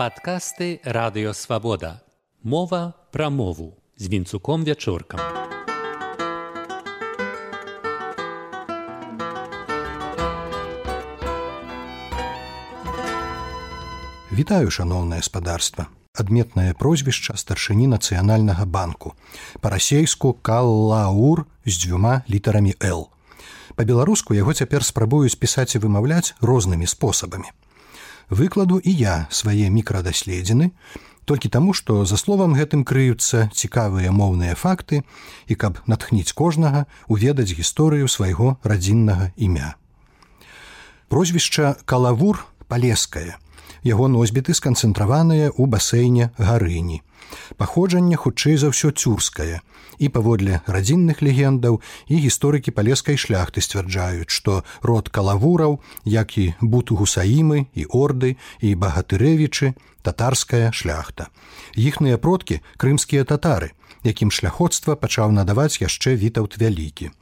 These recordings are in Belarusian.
Падкасты радыёвабода. Мова пра мову з вінцуком вячоркам. Вітаю шаноўнае спадарства. Адметнае прозвішча старшыні нацыянальнага банку. Па-расейску каллаур з дзвюма літарамі Л. Па-беларуску яго цяпер спрабуюць пісаць і вымаўляць рознымі спосабамі выкладу і я свае мікрадаследзены, толькі таму, што за словам гэтым крыюцца цікавыя моўныя факты і каб натхніць кожнага уведаць гісторыю свайго радзіннага імя. Прозвішча калавур палескае. Яго носьбіты сканцэнтраваныя ў басейне гарыні. Паходжанне хутчэй за ўсё цюрскае, і паводле радзінных легендаў і гісторыкі палескай шляхты сцвярджаюць, што род калавураў, як і буту гусаімы і орды і багатырэвічы, татарская шляхта. Іхныя продкі крымскія татары, якім шляходства пачаў надаваць яшчэ вітаўт вялікі.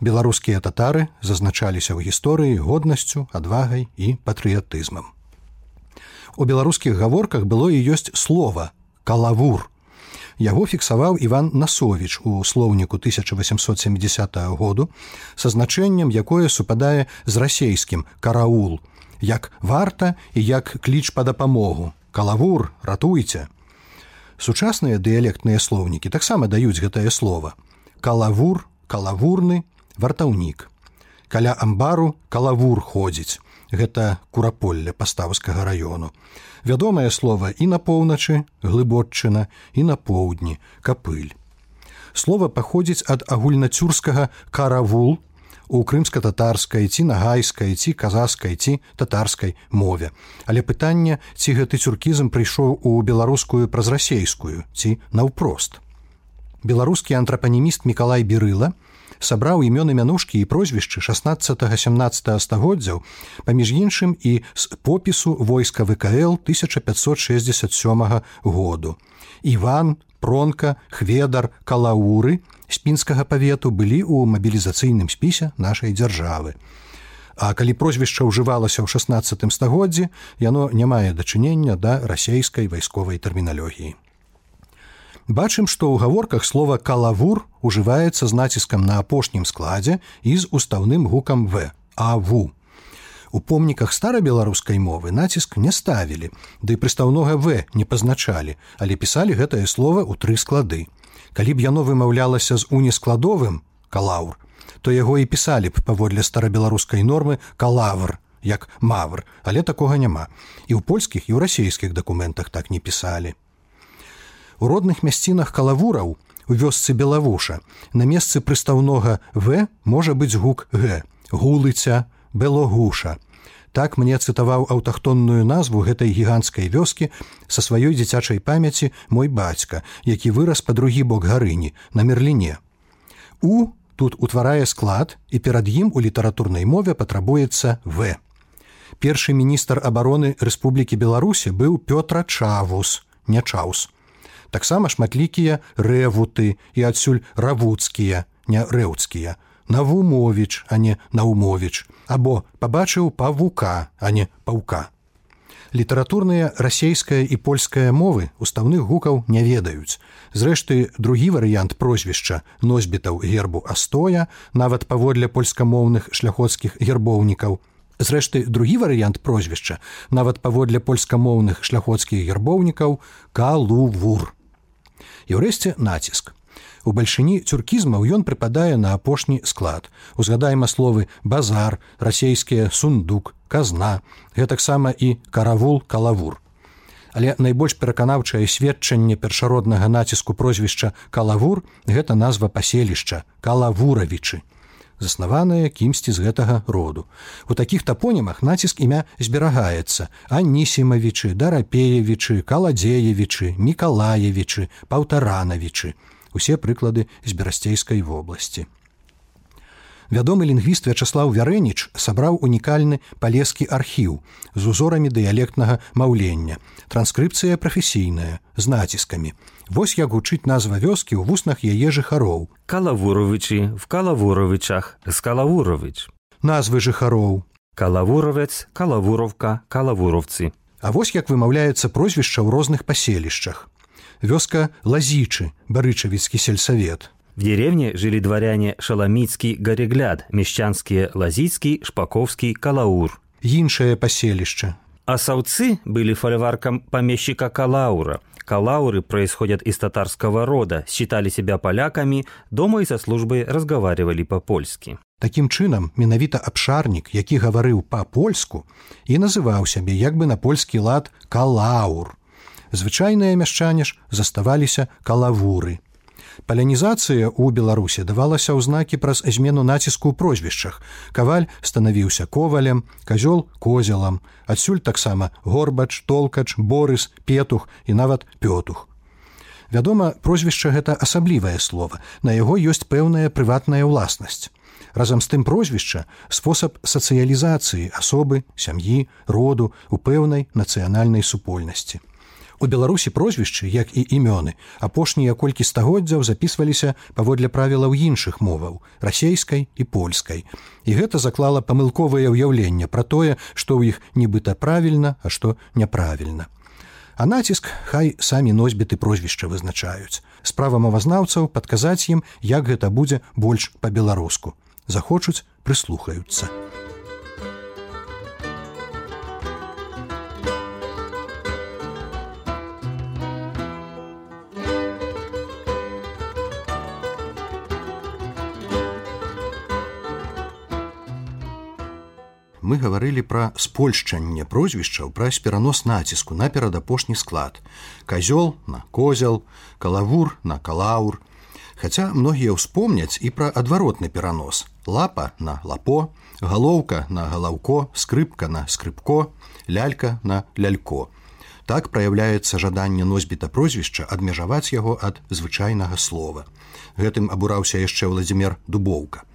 Беларускія татары зазначаліся ў гісторыі годнасцю, адвагай і патрыятызмам. У беларускіх гаворках было і ёсць слова калавур, Яго фіксаваў Іван Насовіч у слоўніку 1870 году са значэннем, якое супадае з расейскім караул, як варта і як кліч па дапамогу. Калавур, ратуйце. Сучасныя дыялектныя слоўнікі таксама даюць гэтае слово. Калавур, калавурны, вартаўнік. Каля амбару калавур ходзіць. Гэта кураполле паставскага раёну. Вядомае слово і на поўначы глыбоччына і на поўдні капыль. Слово паходзіць ад агульнацюрскага каравул у крымска-татарскай ці нагайскай ці казаскай ці татарскай мове. Але пытанне ці гэты цюркізм прыйшоў у беларускую праз расейскую ці наўпрост. Беларускі антрапанеміст мікалай берыла сабраў імёны мянушкі і прозвішчы 16-17 стагоддзяў паміж іншым і з попісу войска вКл 1567 году. Іван, пронка, хведар, калауры з пінскага павету былі ў мабілізацыйным спісе нашай дзяржавы. А калі прозвішча ўжывалася ў 16 стагоддзі, яно не мае дачынення да расейскай вайсковай тэрміналогіі бачым што ў гаворках слова калавур ужываецца з націскам на апошнім складзе і з устаўным гукам в аву у помніках старабеларускай мовы націск не ставілі ды да прыстаўнога в не пазначалі але пісалі гэтае слово ў тры склады. Калі б яно вымаўлялася з унескладовым калаур то яго і пісалі б паводле старабеларускай нормы калавр як мавр але такога няма. І ў польскіх і ў расійскіх дакументах так не пісалі У родных мясцінах калавураў у вёсцы белавуша. На месцы прыстаўнога в можа быць гук г гулыця белогуша так мне цытаваў аўтахтонную назву гэтай гіганцкай вёскі са сваёй дзіцячай памяці мой бацька які вырас па другі бок гарыні на мерліне. У тут утварае склад і перад ім у літаратурнай мове патрабуецца в першы міністр абароны Рэспублікі беларусі быў пётра чавус не чаус таксама шматлікія рэвуты і адсюль равуцкія не рэўцкія. Навумовіч а не наумовіч або пабачыў павука а не паўка. Літаратурныя расейская і польская мовы устаўных гукаў не ведаюць. Зрэшты другі варыянт прозвішча носьбітаў гербу астоя нават паводле польскамоўных шляходскіх гербоўнікаў. Зрэшты другі варыянт прозвішча нават паводле польскамоўных шляходскіх гербоўнікаў калувур і ўрэшце націск. У бальшыні цюркізмаў ён прыпадае на апошні склад. Узгадаем словы базар, расійскія сундук, казна, гэтаксама і каравул калавур. Але найбольш пераканаўчае сведчанне першароднага націску прозвішча калавур гэта назва паселішча калавуравічы заснаваная кімсьці з гэтага роду. У такіх тапонімах націск імя зберагаецца анісімавічы, дарапеевічы, каладзеевічы, мікалаевічы, паўтаранавічы, усе прыклады з берасцейскай вобласці. Вядомы лінгвіст вячаслав вярэніч сабраў унікальны палескі архіў з узорамі дыялектнага маўлення. Транскрыпцыя прафесійная з націскамі Вось як гучыць назва вёскі ў вуснах яе жыхароў калавуровичы в калавуровичах з калавурович назвы жыхароў калавуровец калавуровка калавуровцы А вось як вымаўляецца прозвішча ў розных паселішчах. Вёска лазічы, барычавіцкі сельсавет. В деревне жили дворяне Шаламицкий, Горегляд, Мещанские, Лазицкий, Шпаковский, Калаур. Іншае паселішча. А саўцы были фольварком помещика Калаура. Калауры происходят из татарского рода, считали себя поляками, дома и со службой разговаривали по-польски. Такім чынам, менавіта абшарнік, які гаварыў па-польску і называў сябе як бы на польскі лад калаур. Звычайныя мяшчане ж заставаліся калавуры. Палянізацыя ў Беларусі давалася ў знакі праз змену націску ў прозвішчах. Каваль станавіўся ковалем, казёл козелам, адсюль таксама горбач, толкач, борыс, петух і нават пётух. Вядома, прозвішча гэта асаблівае слово. На яго ёсць пэўная прыватная ўласнасць. Разам з тым прозвішча спосаб сацыялізацыі асобы, сям'і, роду у пэўнай нацыянальнай супольнасці. У Беларусі прозвішчы, як і імёны, апошнія колькі стагоддзяў запісваліся паводле правілаў іншых моваў расейскай і польскай. І гэта заклала памылковае ўяўленне пра тое, што ў іх нібыта правільна, а што няправільна. А націск хай самі носьбіты прозвішча вызначаюць. Справа мовазнаўцаў падказаць ім, як гэта будзе больш па-беларуску захочуць прыслухаюцца. Мы гаварылі пра спольшчанне прозвішчаў праз перанос націску на перадапошні склад. Казёл на козел, калавур на калаур, Хаця многія ўспомняць і пра адваротны перанос лапа на лапо, галоўка на галаўко, скрыпка на скрыпко, лялька на лялько. Так праяўляецца жаданне носьбіта прозвішча адмежаваць яго ад звычайнага слова. Гэтым абураўся яшчэ Владзімир дубоўка.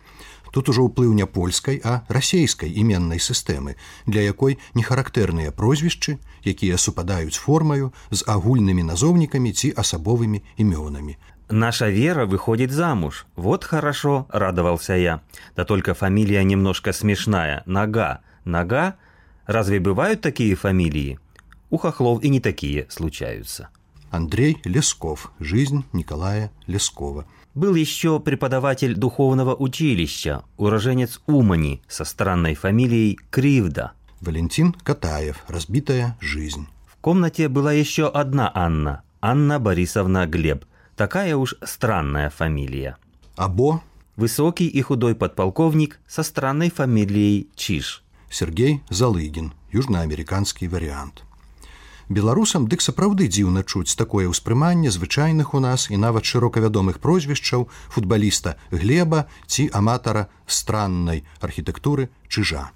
Тут ужо ўплыў не польскай, а расейскай іменнай сістэмы, для якой не характэрныя прозвішчы, якія супадаюць формаю з агульнымі назоўнікамі ці асабовымі імёнамі. Наша Вера выходит замуж. Вот хорошо, радовался я. Да только фамилия немножко смешная. Нога. Нога? Разве бывают такие фамилии? У хохлов и не такие случаются. Андрей Лесков. Жизнь Николая Лескова. Был еще преподаватель духовного училища, уроженец Умани со странной фамилией Кривда. Валентин Катаев. Разбитая жизнь. В комнате была еще одна Анна. Анна Борисовна Глеб – Такая уж странная фамилия. Або Высокий и худой подполковник со странной фамилией Чиш. Сергей Залыгин, южноамериканскі варыянт. Беларусам дык сапраўды дзіўна чуць такое ўспрыманне звычайных у нас і нават шырокавядомых прозвішчаў футбаліста глеба ці аматара страннай архітэктуры чыжа.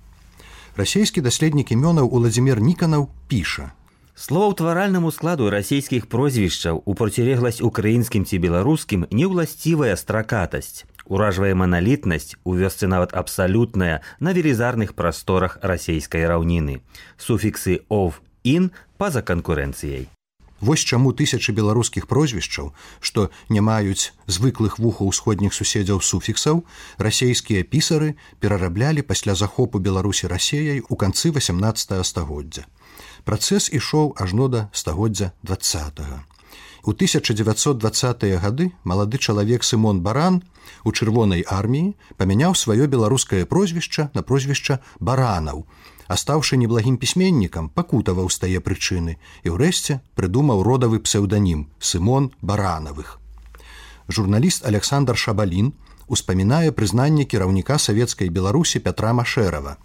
Расійскі даследнік імёнаў Уладзімир Ніканаў піша: Словаўтваральнаму складу расійскіх прозвішчаў у процілегласць украінскім ці беларускім неўласцівая стракатасць. Уражвае маналітнасць у вёсцы нават абсалютная на велізарных прасторах расійскай раўніны. Суфіксы ов ін па-за канкурэнцыяй. Вось чаму тысячы беларускіх прозвішчаў, што не маюць звыклых вухаў усходніх суседзяў суфіксаў, расійскія пісары перараблялі пасля захопу беларусі рассеяй у канцы 18 стагоддзя. Працэс ішоў ажно да стагоддзя два. У 1920-е гады малады чалавек Сымон Баран у чырвонай арміі памяняў сваё беларускае прозвішча на прозвішча баранаў, а стаўшы неблагім пісьменнікам пакутаваў з тае прычыны і ўрэшце прыдумаў родавы псеўданім Сымон баранавых. Журналіст Александр Шабалін успамінае прызнанне кіраўніка савецкай беларусі Пятра Машэрава.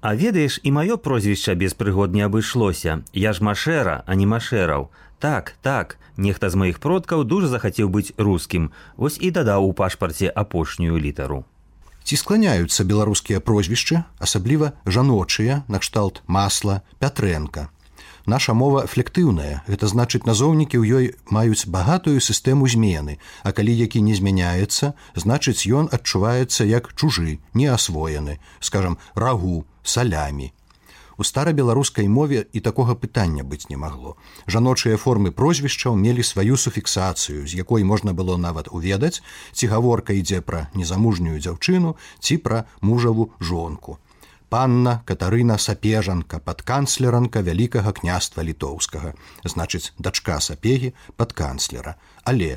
А ведаеш і маё прозвішча без прыгод не абышлося. Я ж машэра, а не машэраў. Так, так, нехта з маіх продкаў дужа захацеў быць рускім, вось і дадаў у пашпарце апошнюю літару. Ці скланяюцца беларускія прозвішчы, асабліва жаночыя, накшталт масла, пятрэнка. Наша мова флектыўная, гэта значыць назоўнікі ў ёй маюць багатую сістэму змены, а калі які не змяняецца, значыць ён адчуваецца як чужы, неасвоены, скажам рагу, салямі. У старабеларускай мове і такога пытання быць не магло. Жаночыя формы прозвішчаў мелі сваю суфіксацыю, з якой можна было нават уведаць, ці гаворка ідзе пра незамужнюю дзяўчыну ці пра мужаву жонку. панна катарына сапежанка падканцлеранка вялікага княства літоўскага значыць дачка сапегі падканцлера але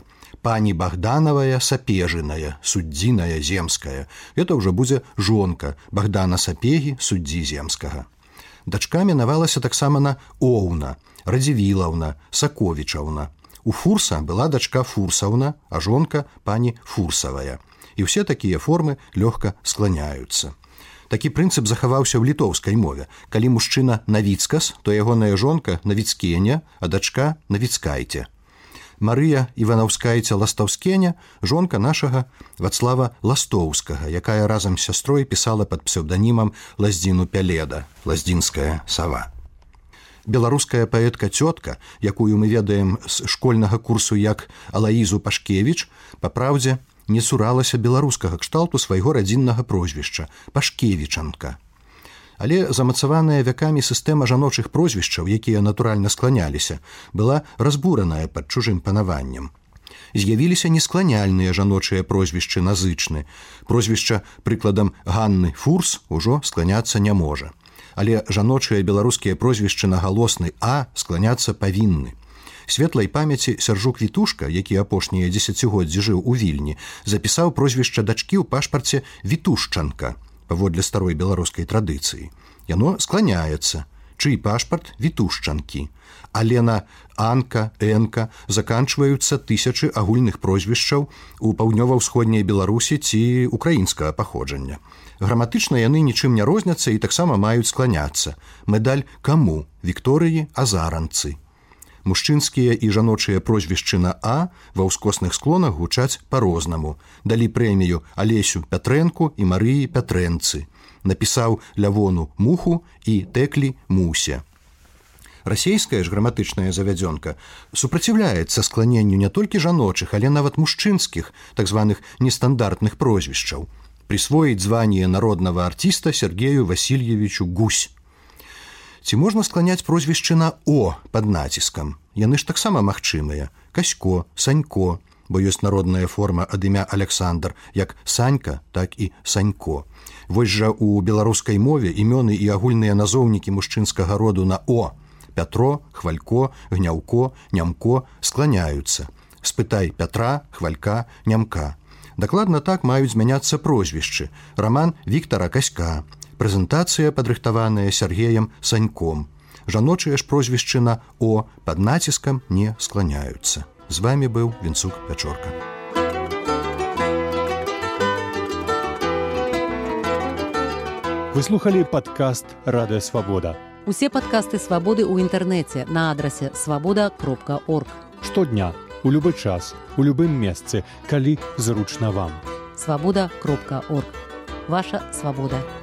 пані богданавая сапежыная суддзіная земская это ўжо будзе жонка богдана сапегі суддзі земскага дачка мінавалася таксама на оўна радзівілаўна саковічаўна. У фурса была дачка фурсаўна а жонка пані фурсавая. І ўсе такія формы лёгка скланяюцца. Такі прынцып захаваўся ў літоўскай мове. Калі мужчына навіцкас то ягоная жонка навіцкеня а дачка навіцкайце Марыя іванаўскайця ластаўскеня жонка нашага вацлава ластоўскага якая разам з сястрой пісала под псеўданімам лаздзіну пяледа лаздзінская сава беларуская паэтка цётка якую мы ведаем з школьнага курсу як алаізу пашкевич па праўдзе не цуралася беларускага кшталту свайго радзіннага прозвішча пашкевічанка. Але замацаваная вякамі сістэма жаночых прозвішчаў, якія натуральна скланяліся, была разбураная пад чужым панаваннем. З'явіліся нескланяльныя жаночыя прозвішчы назычны. Прозвішча прыкладам Ганны Фурс ужо скланяцца не можа. Але жаночыя беларускія прозвішчы на галосны А скланяцца павінны светлай памяці сяржук вітушка які апошнія дзесяцігоддзі жыў у вільні запісаў прозвішча дачкі ў пашпарце вітушчанка паводле старой беларускай традыцыі яно скланяецца чый пашпарт вітушчанкі але на анка энка заканчваюцца тысячы агульных прозвішчаў у паўднёва-ўсходняй беларусі ці украінскага паходжання. Граматычна яны нічым не розняцца і таксама маюць скланяцца. Медаль каму? Вікторыі азаранцы мужчынскія і жаночыя прозвішчы на А ва ўскосных склонах гучаць па-рознаму. Далі прэмію алесю пятрэнку і Марыі пятрэнцы. Напісаў лявону муху і тэклі мусе. Расійская ж граматычная завядзёнка супраціўляецца скланенню не толькі жаночых, але нават мужчынскіх так званых нестандартных прозвішчаў. Прысвоіць званне народнага артіста Сергею Васильевичу Гусь ці можна скланяць прозвішчы на о под націскам? Яны ж таксама магчымыя. Касько санько бо ёсць народная форма ад імя александр як санька так і санько. Вось жа у беларускай мове імёны і агульныя назоўнікі мужчынскага роду на о пятро хвалько гняўко нямко скланяюцца. Спытай пятра хвалька нямка. Дакладна так маюць змяняцца прозвішчы. Роман Віктора каська прэзентацыя падрыхтаваная сергеем саньком. Жаночыя ж прозвішчы на о под націскам не скланяюцца. З вами быў вінцук пячорка. Выслухали падкаст радыё свабода усе падкасты свабоды ў інтэрнэце на адрасе свабода кропка орг штодня у любы час у любым месцы калі зручна вам. Свабода кропка орг ваша свабода. у